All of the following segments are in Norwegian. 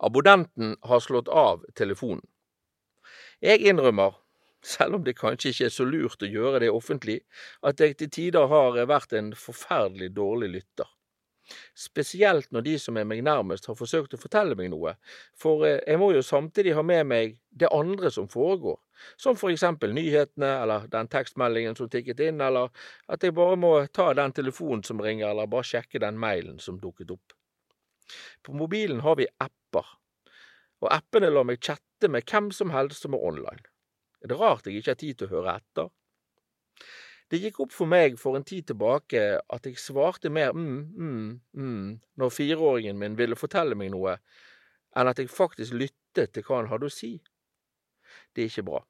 Abonnenten har slått av telefonen. Jeg innrømmer, selv om det kanskje ikke er så lurt å gjøre det offentlig, at jeg til tider har vært en forferdelig dårlig lytter. Spesielt når de som er meg nærmest har forsøkt å fortelle meg noe, for eh, jeg må jo samtidig ha med meg det andre som foregår, som for eksempel nyhetene eller den tekstmeldingen som tikket inn, eller at jeg bare må ta den telefonen som ringer, eller bare sjekke den mailen som dukket opp. På mobilen har vi apper, og appene lar meg chatte med hvem som helst som er online. Er det rart jeg ikke har tid til å høre etter? Det gikk opp for meg for en tid tilbake at jeg svarte mer mm, mm, mm når fireåringen min ville fortelle meg noe, enn at jeg faktisk lyttet til hva han hadde å si. Det er ikke bra.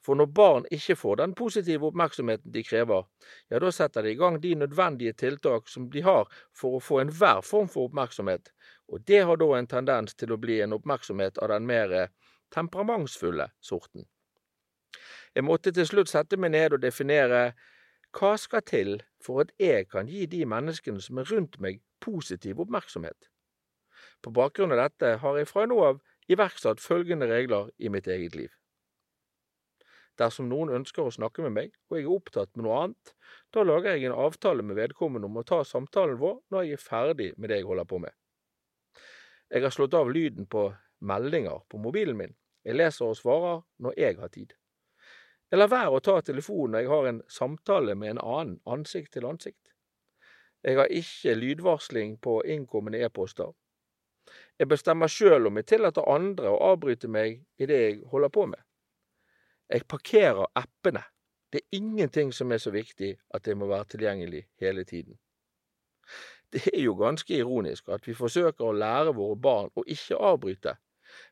For når barn ikke får den positive oppmerksomheten de krever, ja, da setter de i gang de nødvendige tiltak som de har for å få enhver form for oppmerksomhet, og det har da en tendens til å bli en oppmerksomhet av den mer temperamentsfulle sorten. Jeg måtte til slutt sette meg ned og definere hva skal til for at jeg kan gi de menneskene som er rundt meg, positiv oppmerksomhet. På bakgrunn av dette har jeg fra nå av iverksatt følgende regler i mitt eget liv. Dersom noen ønsker å snakke med meg, og jeg er opptatt med noe annet, da lager jeg en avtale med vedkommende om å ta samtalen vår når jeg er ferdig med det jeg holder på med. Jeg har slått av lyden på meldinger på mobilen min. Jeg leser og svarer når jeg har tid. Jeg lar være å ta telefonen når jeg har en samtale med en annen, ansikt til ansikt. Jeg har ikke lydvarsling på innkommende e-poster. Jeg bestemmer sjøl om jeg tillater andre å avbryte meg i det jeg holder på med. Jeg parkerer appene. Det er ingenting som er så viktig at det må være tilgjengelig hele tiden. Det er jo ganske ironisk at vi forsøker å lære våre barn å ikke avbryte,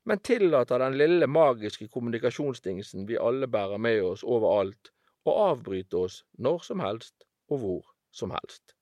men tillater den lille magiske kommunikasjonsdingsen vi alle bærer med oss overalt, å avbryte oss når som helst og hvor som helst.